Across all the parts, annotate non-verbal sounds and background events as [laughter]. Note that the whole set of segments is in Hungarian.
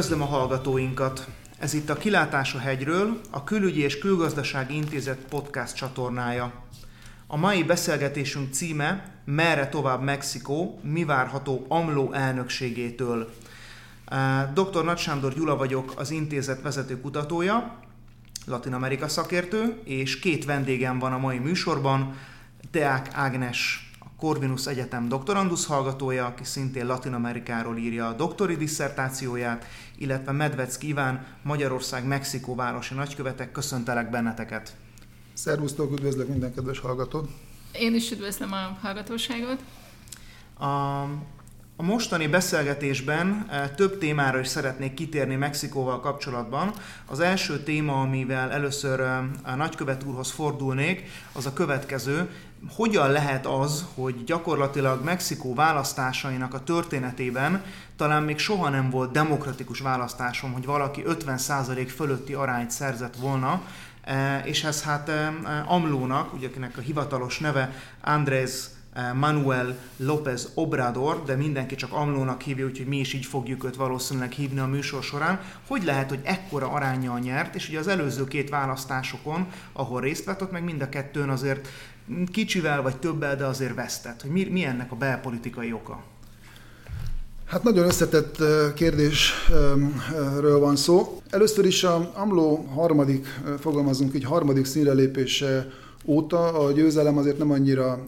Üdvözlöm a hallgatóinkat! Ez itt a Kilátás a hegyről, a Külügyi és Külgazdasági Intézet podcast csatornája. A mai beszélgetésünk címe Merre tovább Mexikó, mi várható AMLO elnökségétől. Dr. Nagy Sándor Gyula vagyok, az intézet vezető kutatója, Latin Amerika szakértő, és két vendégem van a mai műsorban, Deák Ágnes Corvinus Egyetem doktorandusz hallgatója, aki szintén Latin Amerikáról írja a doktori disszertációját, illetve Medvec Kíván, Magyarország Mexikó városi nagykövetek. Köszöntelek benneteket! Szervusztok, üdvözlök minden kedves hallgatót! Én is üdvözlöm a hallgatóságot! A, a mostani beszélgetésben e, több témára is szeretnék kitérni Mexikóval kapcsolatban. Az első téma, amivel először e, a nagykövet úrhoz fordulnék, az a következő hogyan lehet az, hogy gyakorlatilag Mexikó választásainak a történetében talán még soha nem volt demokratikus választásom, hogy valaki 50% fölötti arányt szerzett volna, e, és ez hát Amlónak, ugye akinek a hivatalos neve Andrés Manuel López Obrador, de mindenki csak Amlónak hívja, úgyhogy mi is így fogjuk őt valószínűleg hívni a műsor során. Hogy lehet, hogy ekkora arányjal nyert, és ugye az előző két választásokon, ahol részt vett, ott meg mind a kettőn azért kicsivel vagy többel, de azért vesztett. Hogy mi, mi ennek a belpolitikai oka? Hát nagyon összetett kérdésről van szó. Először is a AMLO harmadik, fogalmazunk így, harmadik színre lépése óta a győzelem azért nem annyira,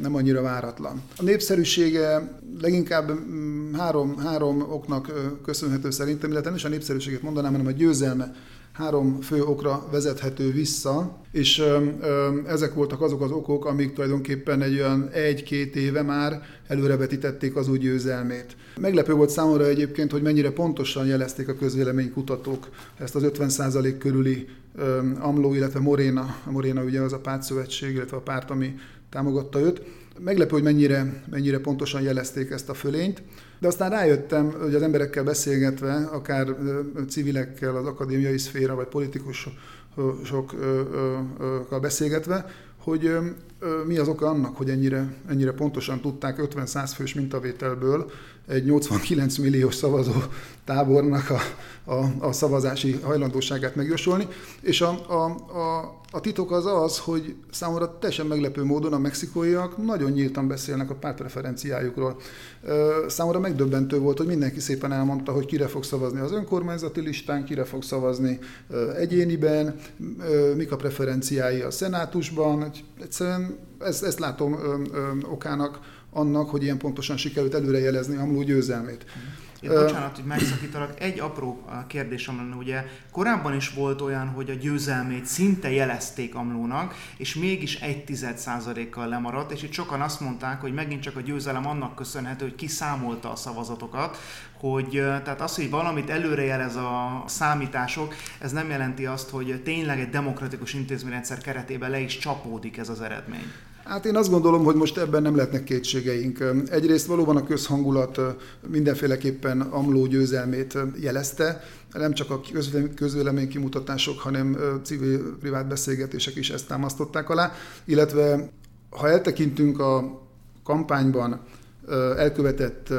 nem annyira váratlan. A népszerűsége leginkább mm, három, három oknak köszönhető szerintem, illetve nem is a népszerűséget mondanám, hanem a győzelme három fő okra vezethető vissza, és ö, ö, ezek voltak azok az okok, amik tulajdonképpen egy olyan egy-két éve már előrevetítették az új győzelmét. Meglepő volt számomra egyébként, hogy mennyire pontosan jelezték a közvéleménykutatók ezt az 50% körüli ö, AMLO, illetve Morena, a Morena ugye az a pártszövetség, illetve a párt, ami támogatta őt. Meglepő, hogy mennyire, mennyire pontosan jelezték ezt a fölényt. De aztán rájöttem, hogy az emberekkel beszélgetve, akár civilekkel, az akadémiai szféra, vagy politikusokkal beszélgetve, hogy mi az oka annak, hogy ennyire, ennyire pontosan tudták 50-100 fős mintavételből egy 89 milliós szavazó tábornak a, a, a szavazási hajlandóságát megjósolni. És a, a, a, a titok az az, hogy számomra teljesen meglepő módon a mexikóiak nagyon nyíltan beszélnek a pártpreferenciájukról. Számomra megdöbbentő volt, hogy mindenki szépen elmondta, hogy kire fog szavazni az önkormányzati listán, kire fog szavazni egyéniben, mik a preferenciái a szenátusban. Egyszerűen ezt, ezt látom okának annak, hogy ilyen pontosan sikerült előrejelezni Amló győzelmét. Én bocsánat, hogy megszakítalak. Egy apró kérdésem lenne, ugye korábban is volt olyan, hogy a győzelmét szinte jelezték Amlónak, és mégis egy tized százalékkal lemaradt, és itt sokan azt mondták, hogy megint csak a győzelem annak köszönhető, hogy kiszámolta a szavazatokat, hogy tehát az, hogy valamit előrejelez a számítások, ez nem jelenti azt, hogy tényleg egy demokratikus intézményrendszer keretében le is csapódik ez az eredmény. Hát én azt gondolom, hogy most ebben nem lehetnek kétségeink. Egyrészt valóban a közhangulat mindenféleképpen Amló győzelmét jelezte, nem csak a közvélemény kimutatások, hanem civil-privát beszélgetések is ezt támasztották alá, illetve ha eltekintünk a kampányban elkövetett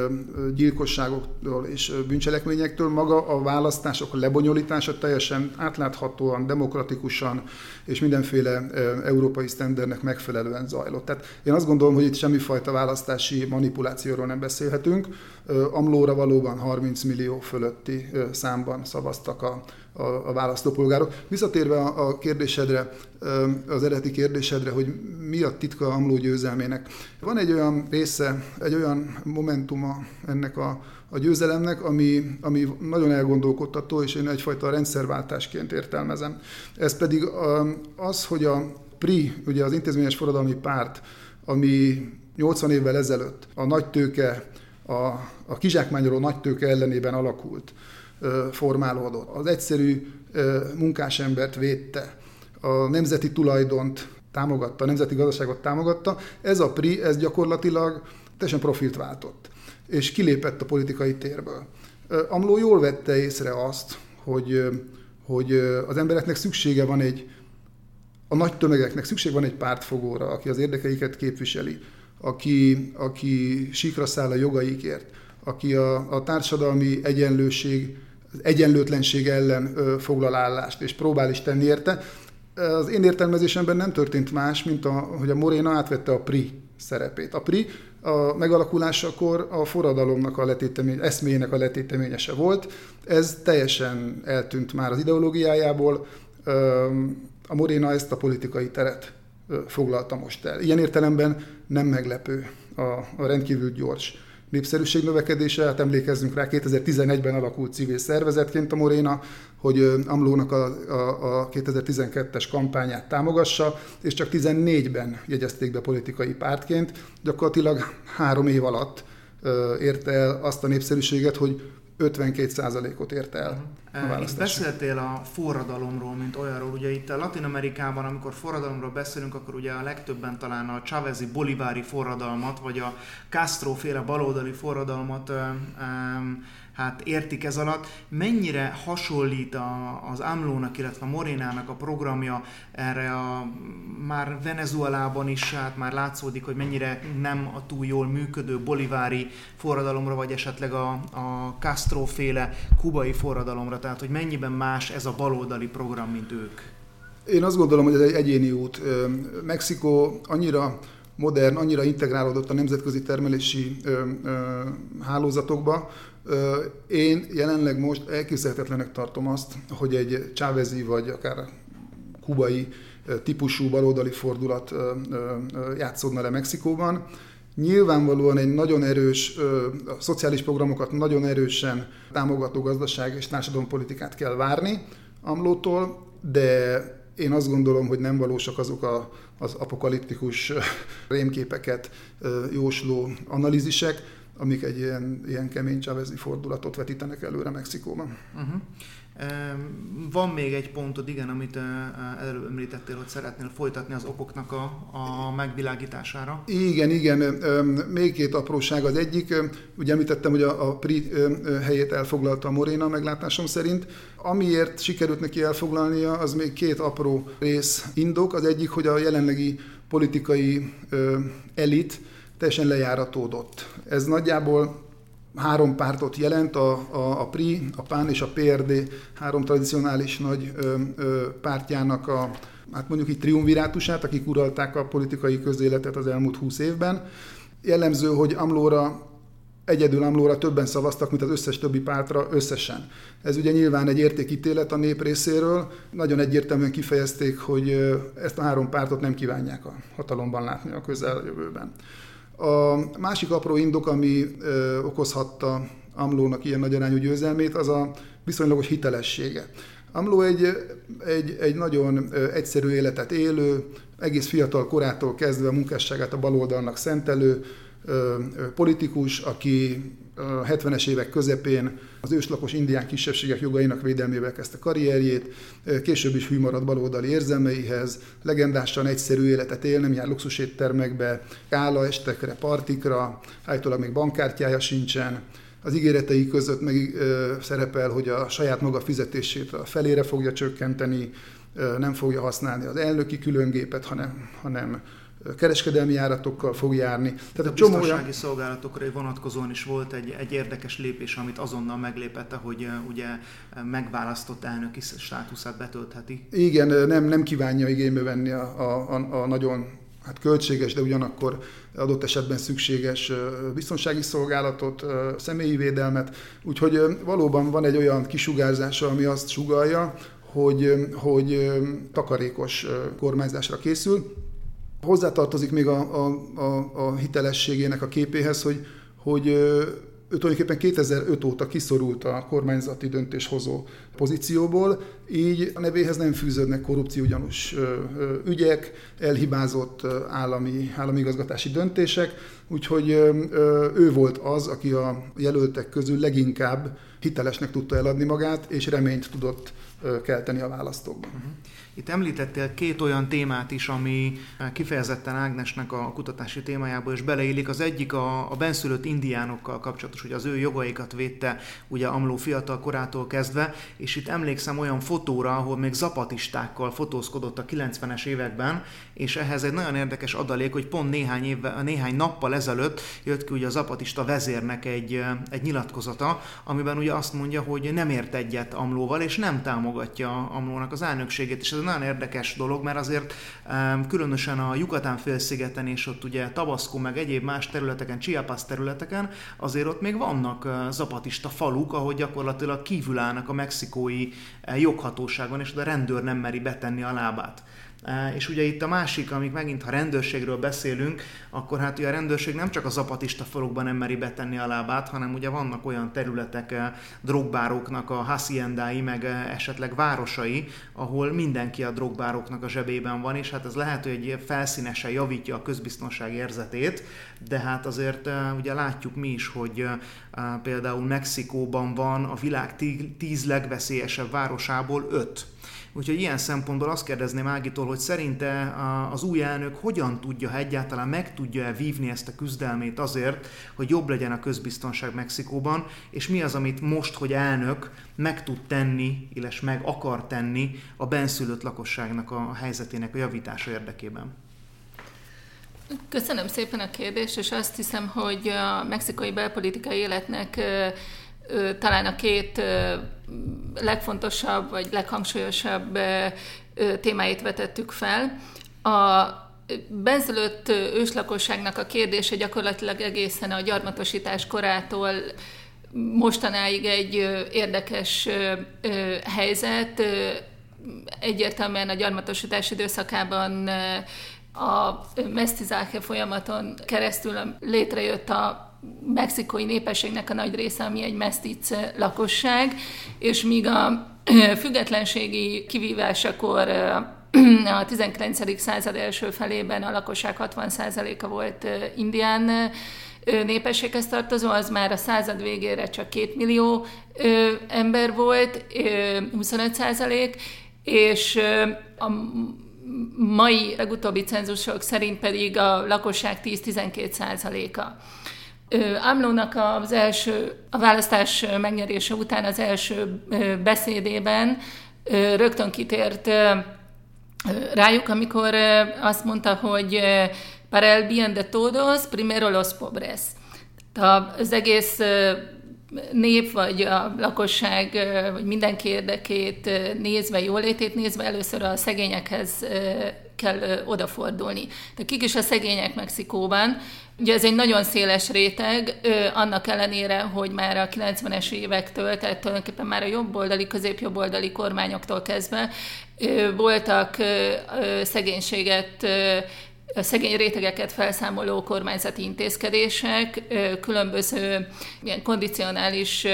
gyilkosságoktól és bűncselekményektől maga a választások lebonyolítása teljesen átláthatóan, demokratikusan és mindenféle európai sztendernek megfelelően zajlott. Tehát én azt gondolom, hogy itt semmifajta választási manipulációról nem beszélhetünk. Amlóra valóban 30 millió fölötti számban szavaztak a a, a választópolgárok. Visszatérve a, a kérdésedre, az eredeti kérdésedre, hogy mi a titka Amló győzelmének. Van egy olyan része, egy olyan momentuma ennek a, a győzelemnek, ami, ami nagyon elgondolkodtató, és én egyfajta rendszerváltásként értelmezem. Ez pedig az, hogy a PRI, ugye az intézményes forradalmi párt, ami 80 évvel ezelőtt a nagy tőke, a, a kizsákmányoló nagy tőke ellenében alakult, formálódott. Az egyszerű munkásembert védte, a nemzeti tulajdont támogatta, a nemzeti gazdaságot támogatta. Ez a PRI, ez gyakorlatilag teljesen profilt váltott, és kilépett a politikai térből. Amló jól vette észre azt, hogy, hogy az embereknek szüksége van egy, a nagy tömegeknek szükség van egy pártfogóra, aki az érdekeiket képviseli, aki, aki síkra száll a jogaikért, aki a, a társadalmi egyenlőség egyenlőtlenség ellen foglal állást, és próbál is tenni érte. Az én értelmezésemben nem történt más, mint a, hogy a Moréna átvette a PRI szerepét. A PRI a megalakulásakor a forradalomnak a letétemény, eszméjének a letéteményese volt. Ez teljesen eltűnt már az ideológiájából. A Moréna ezt a politikai teret foglalta most el. Ilyen értelemben nem meglepő a, a rendkívül gyors népszerűség növekedése, hát emlékezzünk rá, 2011-ben alakult civil szervezetként a Moréna, hogy Amlónak a, a, a 2012-es kampányát támogassa, és csak 14-ben jegyezték be politikai pártként, gyakorlatilag három év alatt érte el azt a népszerűséget, hogy 52%-ot ért el a mhm. választás. beszéltél a forradalomról, mint olyanról. Ugye itt a Latin Amerikában, amikor forradalomról beszélünk, akkor ugye a legtöbben talán a Chávezi bolivári forradalmat, vagy a Castro féle baloldali forradalmat um, hát értik ez alatt. Mennyire hasonlít a, az AMLO-nak, illetve a Morénának a programja erre a már Venezuelában is, hát már látszódik, hogy mennyire nem a túl jól működő bolivári forradalomra, vagy esetleg a, a Castro féle kubai forradalomra, tehát hogy mennyiben más ez a baloldali program, mint ők? Én azt gondolom, hogy ez egy egyéni út. Mexikó annyira modern, annyira integrálódott a nemzetközi termelési ö, ö, hálózatokba, én jelenleg most elképzelhetetlenek tartom azt, hogy egy csávezi vagy akár kubai típusú baloldali fordulat játszódna le Mexikóban. Nyilvánvalóan egy nagyon erős, a szociális programokat nagyon erősen támogató gazdaság és társadalompolitikát kell várni Amlótól, de én azt gondolom, hogy nem valósak azok a, az apokaliptikus rémképeket jósló analízisek, amik egy ilyen, ilyen kemény csávezi fordulatot vetítenek előre Mexikóban. Uh-huh. Van még egy pontod, igen, amit előbb említettél, hogy szeretnél folytatni az okoknak a, a megvilágítására. Igen, igen. Még két apróság. Az egyik, ugye említettem, hogy a, a PRI helyét elfoglalta a Moréna meglátásom szerint. Amiért sikerült neki elfoglalnia, az még két apró rész indok. Az egyik, hogy a jelenlegi politikai elit teljesen lejáratódott. Ez nagyjából három pártot jelent, a, a, a PRI, a PAN és a PRD három tradicionális nagy ö, ö, pártjának a, hát mondjuk így triumvirátusát, akik uralták a politikai közéletet az elmúlt húsz évben. Jellemző, hogy Amlóra egyedül Amlóra többen szavaztak, mint az összes többi pártra összesen. Ez ugye nyilván egy értékítélet a nép részéről. Nagyon egyértelműen kifejezték, hogy ezt a három pártot nem kívánják a hatalomban látni a közeljövőben. A másik apró indok, ami ö, okozhatta Amlónak ilyen nagy arányú győzelmét, az a viszonylagos hitelessége. Amló egy, egy, egy nagyon egyszerű életet élő, egész fiatal korától kezdve a munkásságát a baloldalnak szentelő politikus, aki 70-es évek közepén az őslakos indián kisebbségek jogainak védelmével kezdte karrierjét, később is hű maradt baloldali érzelmeihez, legendásan egyszerű életet él, nem jár luxuséttermekbe, kála estekre, partikra, állítólag még bankkártyája sincsen, az ígéretei között meg ö, szerepel, hogy a saját maga fizetését a felére fogja csökkenteni, ö, nem fogja használni az elnöki különgépet, hanem, hanem kereskedelmi járatokkal fog járni. Tehát a, a csomó biztonsági olyan... szolgálatokra vonatkozóan is volt egy, egy érdekes lépés, amit azonnal meglépette, hogy ugye megválasztott elnöki státuszát betöltheti. Igen, nem, nem kívánja igénybe venni a, a, a nagyon hát költséges, de ugyanakkor adott esetben szükséges biztonsági szolgálatot, személyi védelmet. Úgyhogy valóban van egy olyan kisugárzása, ami azt sugalja, hogy, hogy takarékos kormányzásra készül. Hozzátartozik még a, a, a, a hitelességének a képéhez, hogy, hogy ő tulajdonképpen 2005 óta kiszorult a kormányzati döntéshozó pozícióból, így a nevéhez nem fűződnek korrupciógyanús ügyek, elhibázott állami, állami igazgatási döntések, úgyhogy ő volt az, aki a jelöltek közül leginkább hitelesnek tudta eladni magát, és reményt tudott kelteni a választókban. Itt említettél két olyan témát is, ami kifejezetten Ágnesnek a kutatási témájába is beleillik. Az egyik a, a benszülött indiánokkal kapcsolatos, hogy az ő jogaikat védte ugye Amló fiatal korától kezdve, és itt emlékszem olyan fotóra, ahol még zapatistákkal fotózkodott a 90-es években, és ehhez egy nagyon érdekes adalék, hogy pont néhány, évvel, néhány nappal ezelőtt jött ki ugye a zapatista vezérnek egy, egy nyilatkozata, amiben ugye azt mondja, hogy nem ért egyet Amlóval, és nem támogatja Amlónak az elnökségét, és ez egy nagyon érdekes dolog, mert azért különösen a Yucatán félszigeten és ott ugye Tabasco meg egyéb más területeken, Chiapas területeken, azért ott még vannak zapatista faluk, ahol gyakorlatilag kívül állnak a mexikói joghatóságon, és a rendőr nem meri betenni a lábát. És ugye itt a másik, amik megint, ha rendőrségről beszélünk, akkor hát ugye a rendőrség nem csak a zapatista falukban nem meri betenni a lábát, hanem ugye vannak olyan területek, drogbároknak a haciendái, meg esetleg városai, ahol mindenki a drogbároknak a zsebében van, és hát ez lehet, hogy egy felszínesen javítja a közbiztonság érzetét, de hát azért ugye látjuk mi is, hogy például Mexikóban van a világ tíz legveszélyesebb városából öt Úgyhogy ilyen szempontból azt kérdezném Ágitól, hogy szerinte az új elnök hogyan tudja, ha egyáltalán meg tudja-e vívni ezt a küzdelmét azért, hogy jobb legyen a közbiztonság Mexikóban, és mi az, amit most, hogy elnök meg tud tenni, illetve meg akar tenni a benszülött lakosságnak a helyzetének a javítása érdekében. Köszönöm szépen a kérdést, és azt hiszem, hogy a mexikai belpolitikai életnek talán a két legfontosabb vagy leghangsúlyosabb témáit vetettük fel. A benszülött őslakosságnak a kérdése gyakorlatilag egészen a gyarmatosítás korától mostanáig egy érdekes helyzet. Egyértelműen a gyarmatosítás időszakában a mesztizáke folyamaton keresztül létrejött a mexikói népességnek a nagy része, ami egy mesztic lakosság, és míg a [clears throat] függetlenségi kivívásakor [clears throat] a 19. század első felében a lakosság 60%-a volt indián népességhez tartozó, az már a század végére csak 2 millió ember volt, 25 százalék, és a mai legutóbbi cenzusok szerint pedig a lakosság 10-12 százaléka. Amlónak az első, a választás megnyerése után az első beszédében rögtön kitért rájuk, amikor azt mondta, hogy para el bien de todos, primero los pobres. Az egész nép, vagy a lakosság, vagy mindenki érdekét nézve, jólétét nézve, először a szegényekhez kell odafordulni. De kik is a szegények Mexikóban? Ugye ez egy nagyon széles réteg, annak ellenére, hogy már a 90-es évektől, tehát tulajdonképpen már a jobboldali, középjobboldali kormányoktól kezdve voltak szegénységet a szegény rétegeket felszámoló kormányzati intézkedések, különböző ilyen kondicionális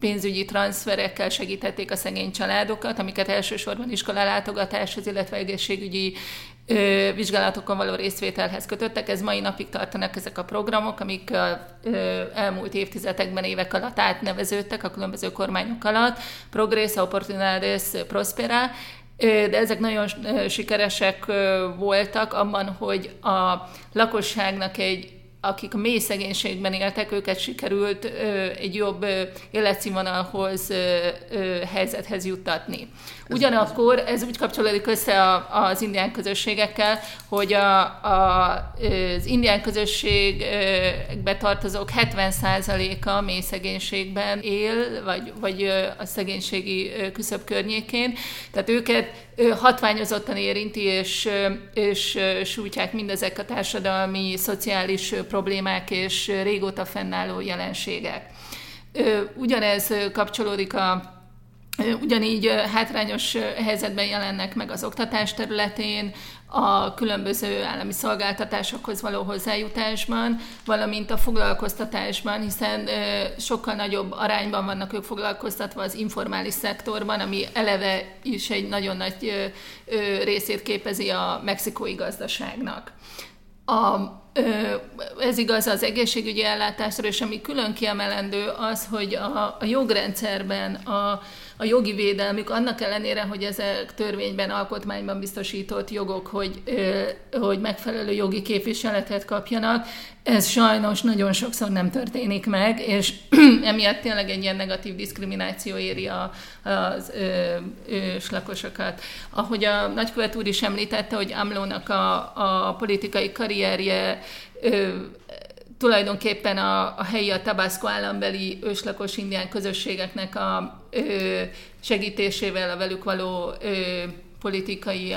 pénzügyi transferekkel segítették a szegény családokat, amiket elsősorban iskolalátogatáshoz, illetve egészségügyi ö, vizsgálatokon való részvételhez kötöttek. Ez mai napig tartanak ezek a programok, amik ö, elmúlt évtizedekben, évek alatt átneveződtek a különböző kormányok alatt. Progress, Opportunidades, Prospera, de ezek nagyon sikeresek voltak abban, hogy a lakosságnak egy akik a mély szegénységben éltek, őket sikerült egy jobb életszínvonalhoz, helyzethez juttatni. Ugyanakkor ez úgy kapcsolódik össze a, az indián közösségekkel, hogy a, a, az indián közösségbe tartozók 70%-a mély szegénységben él, vagy, vagy a szegénységi küszöb környékén. Tehát őket hatványozottan érinti, és, és sújtják mindezek a társadalmi, szociális problémák és régóta fennálló jelenségek. Ugyanez kapcsolódik a Ugyanígy hátrányos helyzetben jelennek meg az oktatás területén, a különböző állami szolgáltatásokhoz való hozzájutásban, valamint a foglalkoztatásban, hiszen sokkal nagyobb arányban vannak ők foglalkoztatva az informális szektorban, ami eleve is egy nagyon nagy részét képezi a mexikói gazdaságnak. A, ez igaz az egészségügyi ellátásra, és ami külön kiemelendő az, hogy a, a jogrendszerben a a jogi védelmük, annak ellenére, hogy ezek törvényben, alkotmányban biztosított jogok, hogy, hogy megfelelő jogi képviseletet kapjanak, ez sajnos nagyon sokszor nem történik meg, és [clears throat] emiatt tényleg egy ilyen negatív diszkrimináció éri a, az ö, ős lakosokat. Ahogy a nagykövet úr is említette, hogy Amlónak a, a politikai karrierje ö, tulajdonképpen a, a helyi, a Tabasco állambeli őslakos indián közösségeknek a ö, segítésével, a velük való ö, politikai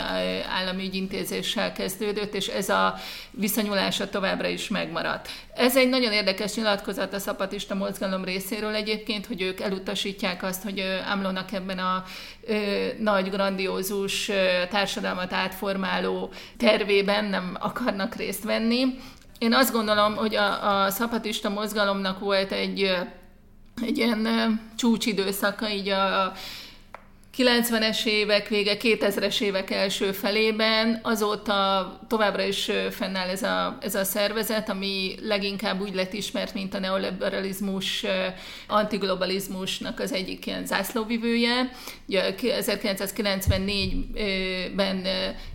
állami ügyintézéssel kezdődött, és ez a viszonyulása továbbra is megmaradt. Ez egy nagyon érdekes nyilatkozat a szapatista mozgalom részéről egyébként, hogy ők elutasítják azt, hogy Amlónak ebben a ö, nagy, grandiózus társadalmat átformáló tervében nem akarnak részt venni. Én azt gondolom, hogy a, a szapatista mozgalomnak volt egy, egy ilyen csúcsidőszaka, így a, a 90-es évek vége, 2000-es évek első felében, azóta továbbra is fennáll ez a, ez a szervezet, ami leginkább úgy lett ismert, mint a neoliberalizmus, antiglobalizmusnak az egyik ilyen zászlóvivője. Ugye 1994-ben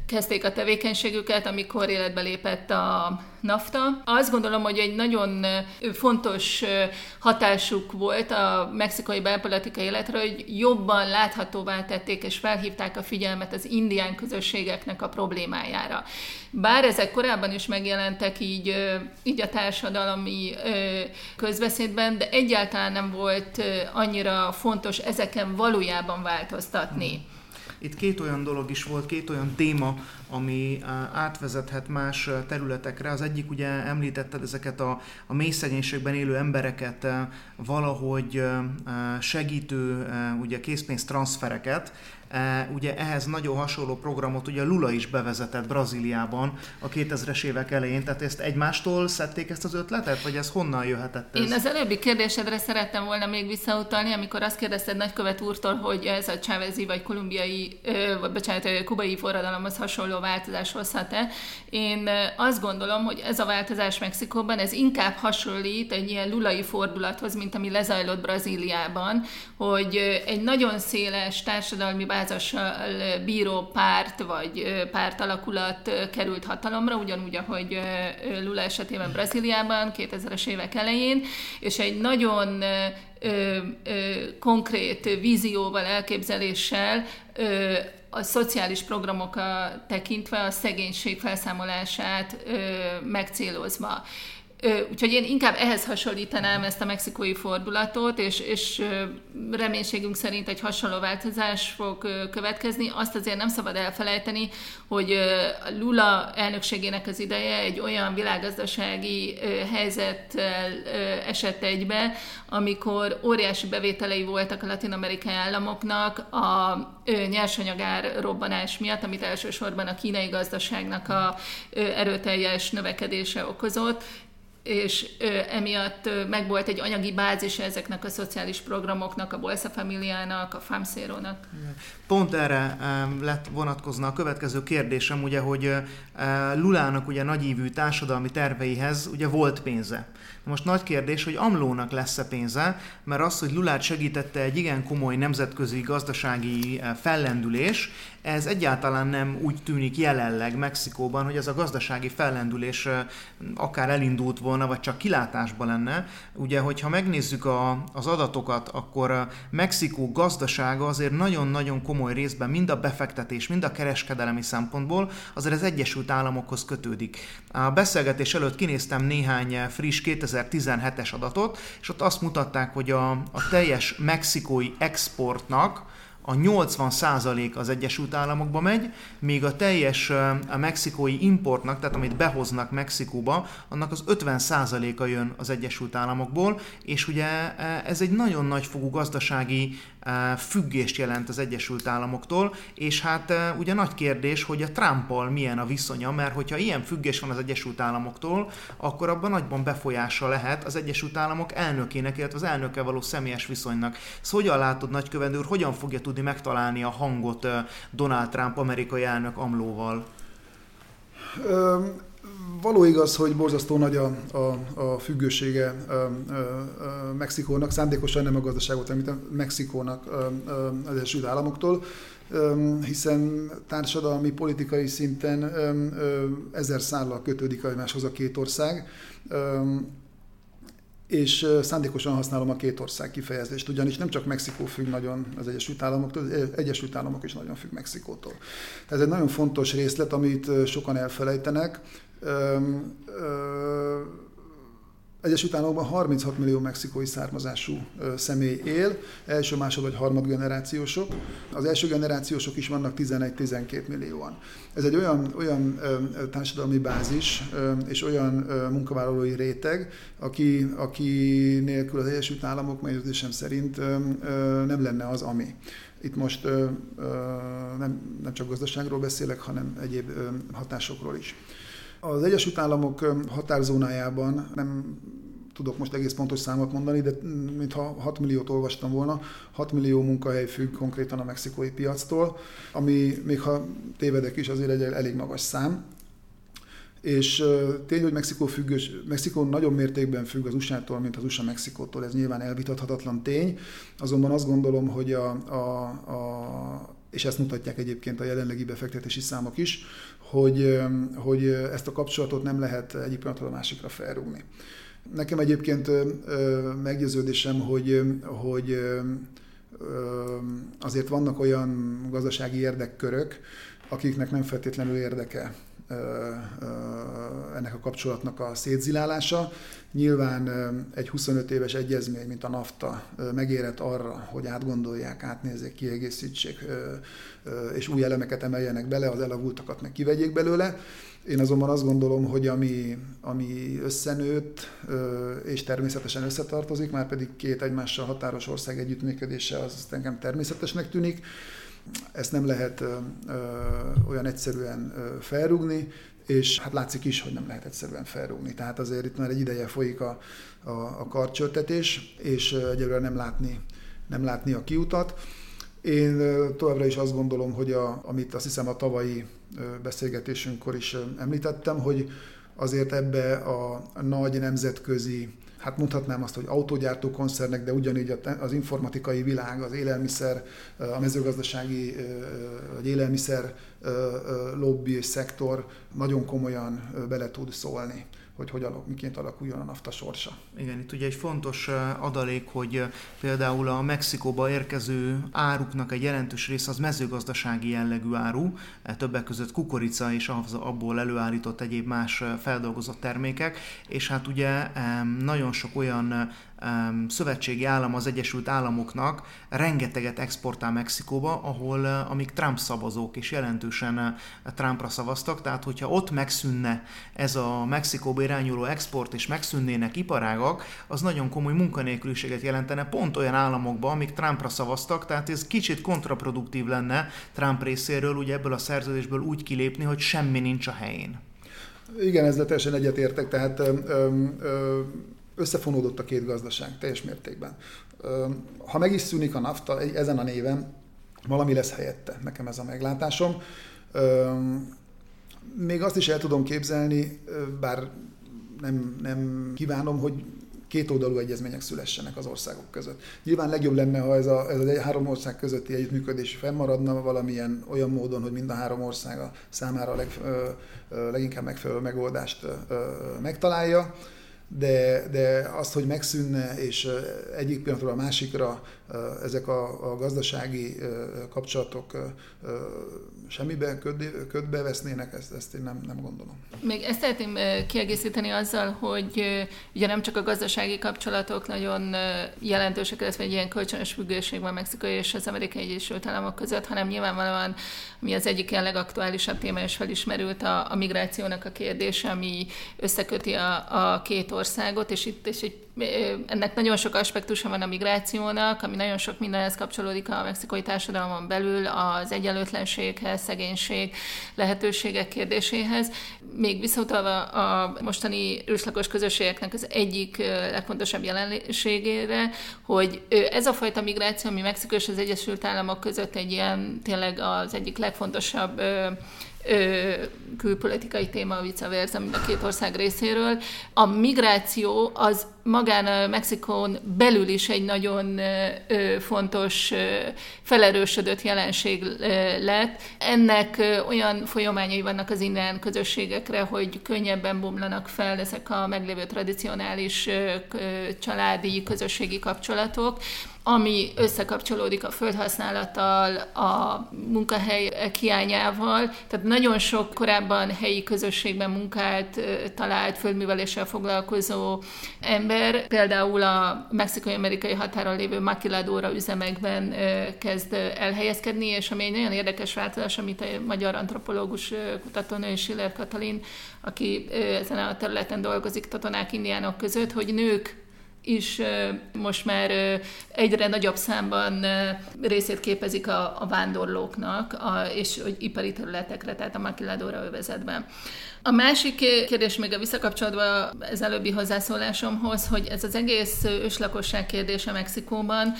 kezdték a tevékenységüket, amikor életbe lépett a NAFTA. Azt gondolom, hogy egy nagyon fontos hatásuk volt a mexikai belpolitikai életre, hogy jobban láthatóvá tették és felhívták a figyelmet az indián közösségeknek a problémájára. Bár ezek korábban is megjelentek így, így a társadalmi közbeszédben, de egyáltalán nem volt annyira fontos ezeken valójában változtatni. Itt két olyan dolog is volt, két olyan téma, ami átvezethet más területekre. Az egyik ugye említetted ezeket a, a mély szegénységben élő embereket valahogy segítő ugye készpénz transfereket, ugye ehhez nagyon hasonló programot ugye Lula is bevezetett Brazíliában a 2000-es évek elején, tehát ezt egymástól szedték ezt az ötletet, vagy ez honnan jöhetett ez? Én az előbbi kérdésedre szerettem volna még visszautalni, amikor azt kérdezted nagykövet úrtól, hogy ez a csávezi vagy kolumbiai, vagy bocsánat, kubai forradalomhoz hasonló változás hozhat-e. Én azt gondolom, hogy ez a változás Mexikóban, ez inkább hasonlít egy ilyen lulai fordulathoz, mint ami lezajlott Brazíliában, hogy egy nagyon széles társadalmi vázassal bíró párt vagy párt alakulat került hatalomra, ugyanúgy, ahogy Lula esetében Brazíliában 2000-es évek elején, és egy nagyon ö, ö, konkrét vízióval, elképzeléssel ö, a szociális programokat tekintve a szegénység felszámolását ö, megcélozva. Úgyhogy én inkább ehhez hasonlítanám ezt a mexikói fordulatot, és, és reménységünk szerint egy hasonló változás fog következni. Azt azért nem szabad elfelejteni, hogy Lula elnökségének az ideje egy olyan világgazdasági helyzettel esett egybe, amikor óriási bevételei voltak a latin-amerikai államoknak a nyersanyagár robbanás miatt, amit elsősorban a kínai gazdaságnak a erőteljes növekedése okozott, és emiatt megvolt egy anyagi bázis ezeknek a szociális programoknak, a Bolsa Familiának, a FAMSZÉRO-nak. Pont erre lett vonatkozna a következő kérdésem, ugye, hogy Lulának ugye nagyívű társadalmi terveihez ugye volt pénze. Most nagy kérdés, hogy Amlónak lesz-e pénze, mert az, hogy Lulát segítette egy igen komoly nemzetközi gazdasági fellendülés, ez egyáltalán nem úgy tűnik jelenleg Mexikóban, hogy ez a gazdasági fellendülés akár elindult volna, vagy csak kilátásban lenne. Ugye, hogyha megnézzük a, az adatokat, akkor Mexikó gazdasága azért nagyon-nagyon komoly részben mind a befektetés, mind a kereskedelemi szempontból azért az Egyesült Államokhoz kötődik. A beszélgetés előtt kinéztem néhány friss 2017-es adatot, és ott azt mutatták, hogy a, a teljes mexikói exportnak, a 80% az Egyesült Államokba megy, míg a teljes a mexikói importnak, tehát amit behoznak Mexikóba, annak az 50%-a jön az Egyesült Államokból, és ugye ez egy nagyon nagyfogú gazdasági függést jelent az Egyesült Államoktól, és hát ugye nagy kérdés, hogy a Trumpal milyen a viszonya, mert hogyha ilyen függés van az Egyesült Államoktól, akkor abban nagyban befolyása lehet az Egyesült Államok elnökének, illetve az elnöke való személyes viszonynak. Szóval hogyan látod, nagykövető úr, hogyan fogja tudni megtalálni a hangot Donald Trump amerikai elnök Amlóval? Való igaz, hogy borzasztó nagy a, a, a függősége a, a, a Mexikónak, szándékosan nem a gazdaságot említem, Mexikónak az Egyesült Államoktól, hiszen társadalmi, politikai szinten ezer szállal kötődik egymáshoz a két ország és szándékosan használom a két ország kifejezést, ugyanis nem csak Mexikó függ nagyon az Egyesült Államoktól, az Egyesült Államok is nagyon függ Mexikótól. Ez egy nagyon fontos részlet, amit sokan elfelejtenek. Egyesült Államokban 36 millió mexikói származású személy él, első, másod vagy harmad generációsok. Az első generációsok is vannak 11-12 millióan. Ez egy olyan, olyan társadalmi bázis és olyan munkavállalói réteg, aki, aki nélkül az Egyesült Államok meggyőződésem szerint nem lenne az, ami. Itt most nem, nem csak gazdaságról beszélek, hanem egyéb hatásokról is. Az Egyesült Államok határzónájában nem tudok most egész pontos számot mondani, de mintha 6 milliót olvastam volna, 6 millió munkahely függ konkrétan a mexikói piactól, ami még ha tévedek is, azért egy elég magas szám. És tény, hogy Mexikó, függős, Mexikó nagyon mértékben függ az USA-tól, mint az USA Mexikótól, ez nyilván elvitathatatlan tény, azonban azt gondolom, hogy a, a, a és ezt mutatják egyébként a jelenlegi befektetési számok is, hogy, hogy ezt a kapcsolatot nem lehet egyik pillanatról a másikra felrúgni. Nekem egyébként meggyőződésem, hogy, hogy azért vannak olyan gazdasági érdekkörök, akiknek nem feltétlenül érdeke ennek a kapcsolatnak a szétzilálása. Nyilván egy 25 éves egyezmény, mint a NAFTA megérett arra, hogy átgondolják, átnézzék, kiegészítsék, és új elemeket emeljenek bele, az elavultakat meg kivegyék belőle. Én azonban azt gondolom, hogy ami, ami összenőtt, és természetesen összetartozik, már pedig két egymással határos ország együttműködése, az engem természetesnek tűnik, ezt nem lehet ö, olyan egyszerűen ö, felrúgni, és hát látszik is, hogy nem lehet egyszerűen felrúgni. Tehát azért itt már egy ideje folyik a, a, a karcsöltetés, és egyelőre nem látni, nem látni a kiutat. Én továbbra is azt gondolom, hogy a, amit azt hiszem a tavalyi beszélgetésünkkor is említettem, hogy azért ebbe a nagy nemzetközi hát mondhatnám azt, hogy autógyártó koncernek, de ugyanígy az informatikai világ, az élelmiszer, a mezőgazdasági vagy élelmiszer lobby és szektor nagyon komolyan bele tud szólni hogy, hogy alak, miként alakuljon a NAFTA sorsa. Igen, itt ugye egy fontos adalék, hogy például a Mexikóba érkező áruknak egy jelentős része az mezőgazdasági jellegű áru, e, többek között kukorica és abból előállított egyéb más feldolgozott termékek, és hát ugye nagyon sok olyan szövetségi állam az Egyesült Államoknak rengeteget exportál Mexikóba, ahol amik Trump szavazók is jelentősen Trumpra szavaztak, tehát hogyha ott megszűnne ez a Mexikóba irányuló export és megszűnnének iparágak, az nagyon komoly munkanélküliséget jelentene pont olyan államokban, amik Trumpra szavaztak, tehát ez kicsit kontraproduktív lenne Trump részéről ugye ebből a szerződésből úgy kilépni, hogy semmi nincs a helyén. Igen, ezzel teljesen egyetértek, tehát ö, ö, összefonódott a két gazdaság teljes mértékben. Ha meg is szűnik a NAFTA ezen a néven, valami lesz helyette, nekem ez a meglátásom. Még azt is el tudom képzelni, bár nem, nem kívánom, hogy két oldalú egyezmények szülessenek az országok között. Nyilván legjobb lenne, ha ez a, ez a három ország közötti együttműködés fennmaradna valamilyen olyan módon, hogy mind a három ország számára a leg, leginkább megfelelő megoldást megtalálja de, de azt, hogy megszűnne, és egyik pillanatról a másikra ezek a, a gazdasági kapcsolatok semmibe ködbe vesznének, ezt, ezt én nem, nem gondolom. Még ezt szeretném kiegészíteni azzal, hogy ugye nem csak a gazdasági kapcsolatok nagyon jelentősek, illetve egy ilyen kölcsönös függőség van Mexiko és az Amerikai Egyesült Államok között, hanem nyilvánvalóan, ami az egyik ilyen legaktuálisabb téma, és felismerült a, a migrációnak a kérdése, ami összeköti a, a két országot, és itt és egy ennek nagyon sok aspektusa van a migrációnak, ami nagyon sok mindenhez kapcsolódik a mexikai társadalmon belül, az egyenlőtlenséghez, szegénység lehetőségek kérdéséhez. Még visszautalva a mostani őslakos közösségeknek az egyik legfontosabb jelenségére, hogy ez a fajta migráció, ami Mexikó és az Egyesült Államok között egy ilyen tényleg az egyik legfontosabb külpolitikai téma, vice versa mind a két ország részéről. A migráció az magán a Mexikón belül is egy nagyon fontos, felerősödött jelenség lett. Ennek olyan folyamányai vannak az indián közösségekre, hogy könnyebben bomlanak fel ezek a meglévő tradicionális családi, közösségi kapcsolatok ami összekapcsolódik a földhasználattal, a munkahely hiányával. Tehát nagyon sok korábban helyi közösségben munkált, talált földműveléssel foglalkozó ember, például a mexikai-amerikai határon lévő maquiladora üzemekben kezd elhelyezkedni, és ami egy nagyon érdekes változás, amit a magyar antropológus kutatónő Schiller Katalin, aki ezen a területen dolgozik tatonák indiánok között, hogy nők is most már egyre nagyobb számban részét képezik a, a vándorlóknak, a, és hogy ipari területekre, tehát a makiladóra övezetben. A másik kérdés még a visszakapcsolódva az előbbi hozzászólásomhoz, hogy ez az egész őslakosság kérdése Mexikóban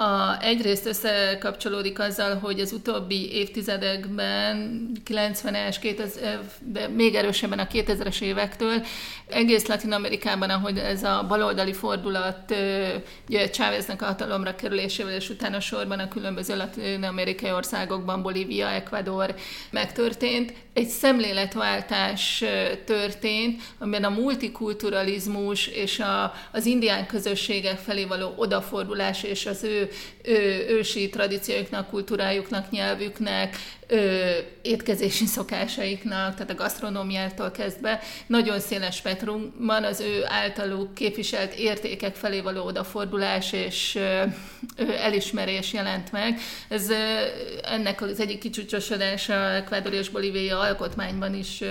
a, egyrészt összekapcsolódik azzal, hogy az utóbbi évtizedekben, 90-es, 2000, de még erősebben a 2000-es évektől, egész Latin Amerikában, ahogy ez a baloldali fordulat Cháveznek a hatalomra kerülésével, és utána sorban a különböző latin-amerikai országokban, Bolívia, Ecuador megtörtént, egy szemléletváltás történt, amiben a multikulturalizmus és a, az indián közösségek felé való odafordulás és az ő, ő ősi tradícióiknak, kultúrájuknak, nyelvüknek, ö, étkezési szokásaiknak, tehát a gasztronómiától kezdve nagyon széles spektrum van az ő általuk képviselt értékek felé való odafordulás és ö, elismerés jelent meg. Ez ennek az egyik kicsúcsosodása Ecuador és Bolívia alkotmányban is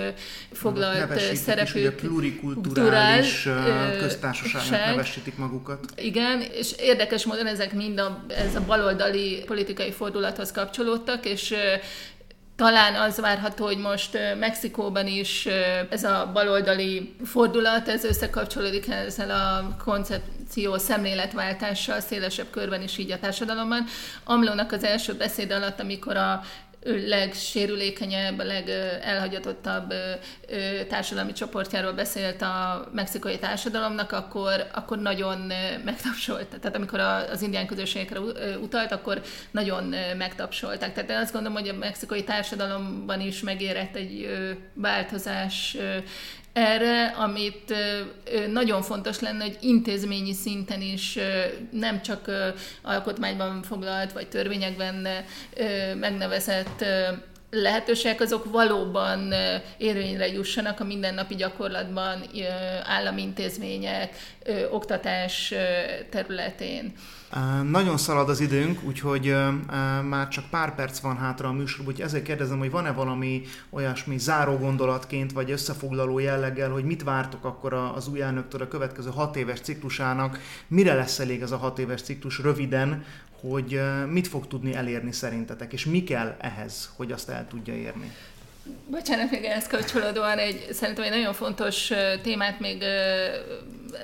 foglalt Nevesítik szerepük. Is, ugye plurikulturális köztársaságnak nevesítik magukat. Igen, és érdekes módon ezek mind a, ez a baloldali politikai fordulathoz kapcsolódtak, és talán az várható, hogy most Mexikóban is ez a baloldali fordulat, ez összekapcsolódik ezzel a koncepció szemléletváltással szélesebb körben is így a társadalomban. Amlónak az első beszéd alatt, amikor a legsérülékenyebb, a legelhagyatottabb társadalmi csoportjáról beszélt a mexikai társadalomnak, akkor, akkor nagyon megtapsolt. Tehát amikor az indián közösségekre utalt, akkor nagyon megtapsolták. Tehát én azt gondolom, hogy a mexikai társadalomban is megérett egy változás erre, amit nagyon fontos lenne, hogy intézményi szinten is nem csak alkotmányban foglalt vagy törvényekben megnevezett lehetőségek azok valóban érvényre jussanak a mindennapi gyakorlatban államintézmények, oktatás területén. Nagyon szalad az időnk, úgyhogy már csak pár perc van hátra a műsorban, úgyhogy ezért kérdezem, hogy van-e valami olyasmi záró gondolatként, vagy összefoglaló jelleggel, hogy mit vártok akkor az új elnöktől a következő hat éves ciklusának, mire lesz elég ez a hat éves ciklus röviden, hogy mit fog tudni elérni szerintetek, és mi kell ehhez, hogy azt el tudja érni? Bocsánat, még ehhez kapcsolódóan egy, szerintem egy nagyon fontos témát még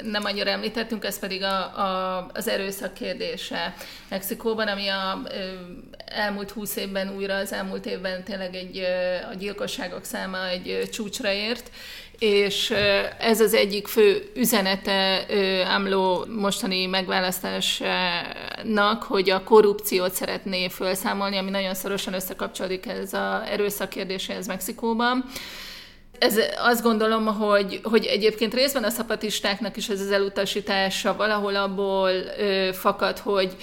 nem annyira említettünk, ez pedig a, a, az erőszak kérdése Mexikóban, ami a elmúlt húsz évben újra, az elmúlt évben tényleg egy, a gyilkosságok száma egy csúcsra ért, és ez az egyik fő üzenete AMLO mostani megválasztásnak, hogy a korrupciót szeretné felszámolni, ami nagyon szorosan összekapcsolódik ez az erőszak kérdéséhez Mexikóban. Ez azt gondolom, hogy, hogy egyébként részben a szapatistáknak is ez az elutasítása valahol abból ö, fakad, hogy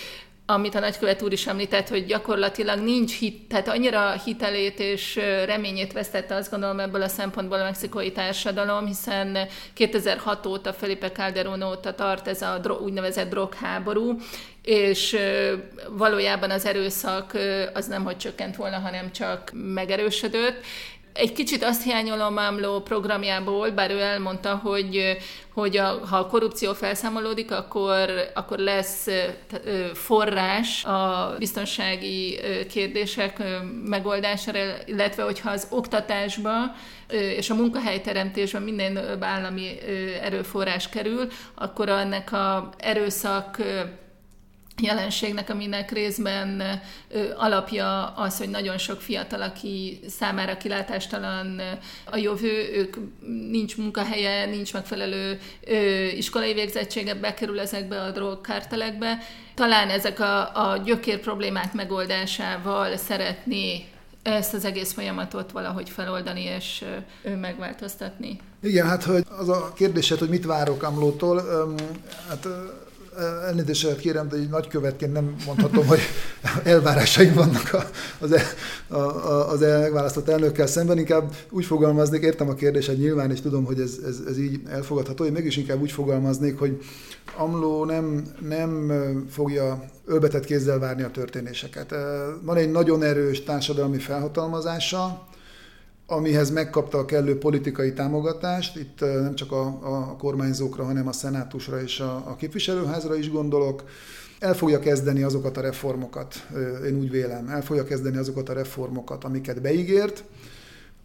amit a nagykövet úr is említett, hogy gyakorlatilag nincs hit, tehát annyira hitelét és reményét vesztette azt gondolom ebből a szempontból a mexikói társadalom, hiszen 2006 óta, Felipe Calderón óta tart ez a úgynevezett drogháború, és valójában az erőszak az nem hogy csökkent volna, hanem csak megerősödött, egy kicsit azt hiányolom Ámló programjából, bár ő elmondta, hogy, hogy a, ha a korrupció felszámolódik, akkor, akkor lesz forrás a biztonsági kérdések megoldására, illetve hogyha az oktatásba és a munkahelyteremtésben minden állami erőforrás kerül, akkor ennek a erőszak jelenségnek, aminek részben alapja az, hogy nagyon sok fiatal, aki számára kilátástalan a jövő, ők nincs munkahelye, nincs megfelelő iskolai végzettsége, bekerül ezekbe a drogkártelekbe. Talán ezek a, a gyökér problémák megoldásával szeretné ezt az egész folyamatot valahogy feloldani és megváltoztatni. Igen, hát hogy az a kérdésed, hogy mit várok Amlótól, hát elnézést kérem, de egy nagykövetként nem mondhatom, hogy elvárásaim vannak az, el, a, a, az megválasztott elnökkel szemben, inkább úgy fogalmaznék, értem a kérdésed nyilván, és tudom, hogy ez, ez, ez így elfogadható, én mégis inkább úgy fogalmaznék, hogy Amló nem, nem fogja ölbetett kézzel várni a történéseket. Van egy nagyon erős társadalmi felhatalmazása, amihez megkapta a kellő politikai támogatást. Itt nem csak a, a kormányzókra, hanem a szenátusra és a, a képviselőházra is gondolok. El fogja kezdeni azokat a reformokat, én úgy vélem, el fogja kezdeni azokat a reformokat, amiket beígért.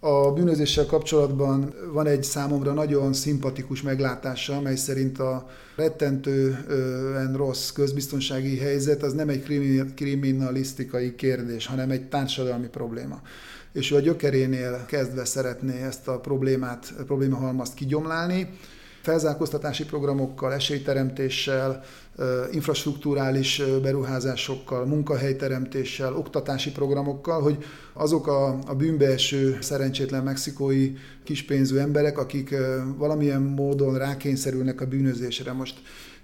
A bűnözéssel kapcsolatban van egy számomra nagyon szimpatikus meglátása, mely szerint a rettentően rossz közbiztonsági helyzet az nem egy kriminalisztikai kérdés, hanem egy társadalmi probléma és ő a gyökerénél kezdve szeretné ezt a problémát, problémahalmazt kigyomlálni, felzárkóztatási programokkal, esélyteremtéssel, infrastruktúrális beruházásokkal, munkahelyteremtéssel, oktatási programokkal, hogy azok a, a bűnbeeső, szerencsétlen mexikói kispénzű emberek, akik valamilyen módon rákényszerülnek a bűnözésre. Most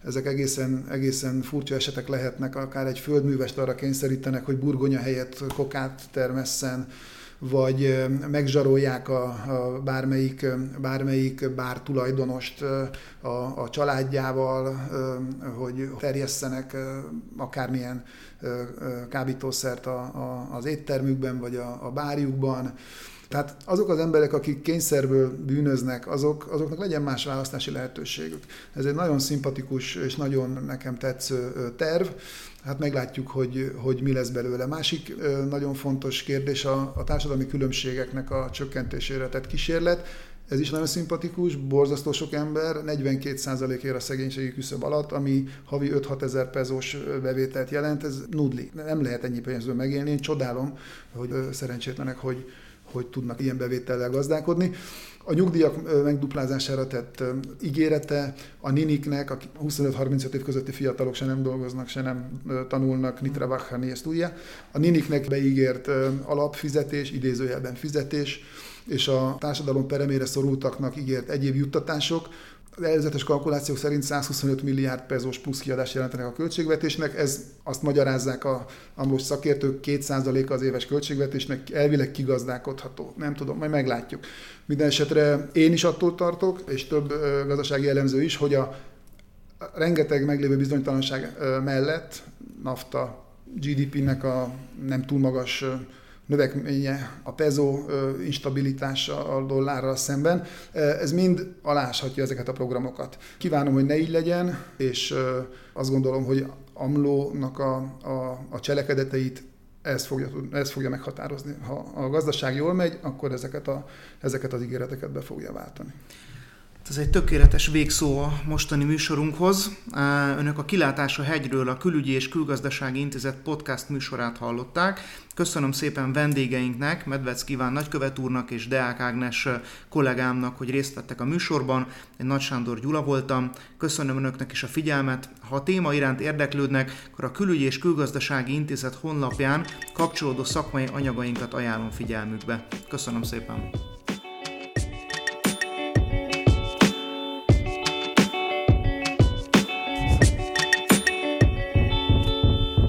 ezek egészen, egészen furcsa esetek lehetnek, akár egy földművest arra kényszerítenek, hogy burgonya helyett kokát termesszen, vagy megzsarolják a, a bármelyik, bármelyik bár tulajdonost a, a családjával, hogy terjesszenek akármilyen kábítószert a, a, az éttermükben, vagy a, a bárjukban. Tehát azok az emberek, akik kényszerből bűnöznek, azok, azoknak legyen más választási lehetőségük. Ez egy nagyon szimpatikus és nagyon nekem tetsző terv hát meglátjuk, hogy, hogy mi lesz belőle. Másik nagyon fontos kérdés a, a társadalmi különbségeknek a csökkentésére tett kísérlet. Ez is nagyon szimpatikus, borzasztó sok ember, 42% ér a szegénységi küszöb alatt, ami havi 5-6 ezer pezós bevételt jelent, ez nudli. Nem lehet ennyi pénzből megélni, én csodálom, hogy szerencsétlenek, hogy, hogy tudnak ilyen bevétellel gazdálkodni. A nyugdíjak megduplázására tett ígérete a niniknek, a 25-35 év közötti fiatalok se nem dolgoznak, se nem tanulnak, nitra vachani, ezt tudja. A niniknek beígért alapfizetés, idézőjelben fizetés, és a társadalom peremére szorultaknak ígért egyéb juttatások, előzetes kalkulációk szerint 125 milliárd pezós plusz kiadást jelentenek a költségvetésnek, ez azt magyarázzák a amlós szakértők, 2%-a az éves költségvetésnek elvileg kigazdálkodható. Nem tudom, majd meglátjuk. Minden esetre én is attól tartok, és több gazdasági elemző is, hogy a rengeteg meglévő bizonytalanság mellett NAFTA GDP-nek a nem túl magas növekménye, a peso instabilitása a dollárral szemben, ez mind aláshatja ezeket a programokat. Kívánom, hogy ne így legyen, és azt gondolom, hogy Amlónak a, a, a cselekedeteit ez fogja, ez fogja meghatározni. Ha a gazdaság jól megy, akkor ezeket, a, ezeket az ígéreteket be fogja váltani. Ez egy tökéletes végszó a mostani műsorunkhoz. Önök a Kilátás a hegyről a Külügyi és Külgazdasági Intézet podcast műsorát hallották. Köszönöm szépen vendégeinknek, Medvec Kíván nagykövet úrnak és Deák Ágnes kollégámnak, hogy részt vettek a műsorban. Én Nagy Sándor Gyula voltam. Köszönöm Önöknek is a figyelmet. Ha a téma iránt érdeklődnek, akkor a Külügyi és Külgazdasági Intézet honlapján kapcsolódó szakmai anyagainkat ajánlom figyelmükbe. Köszönöm szépen!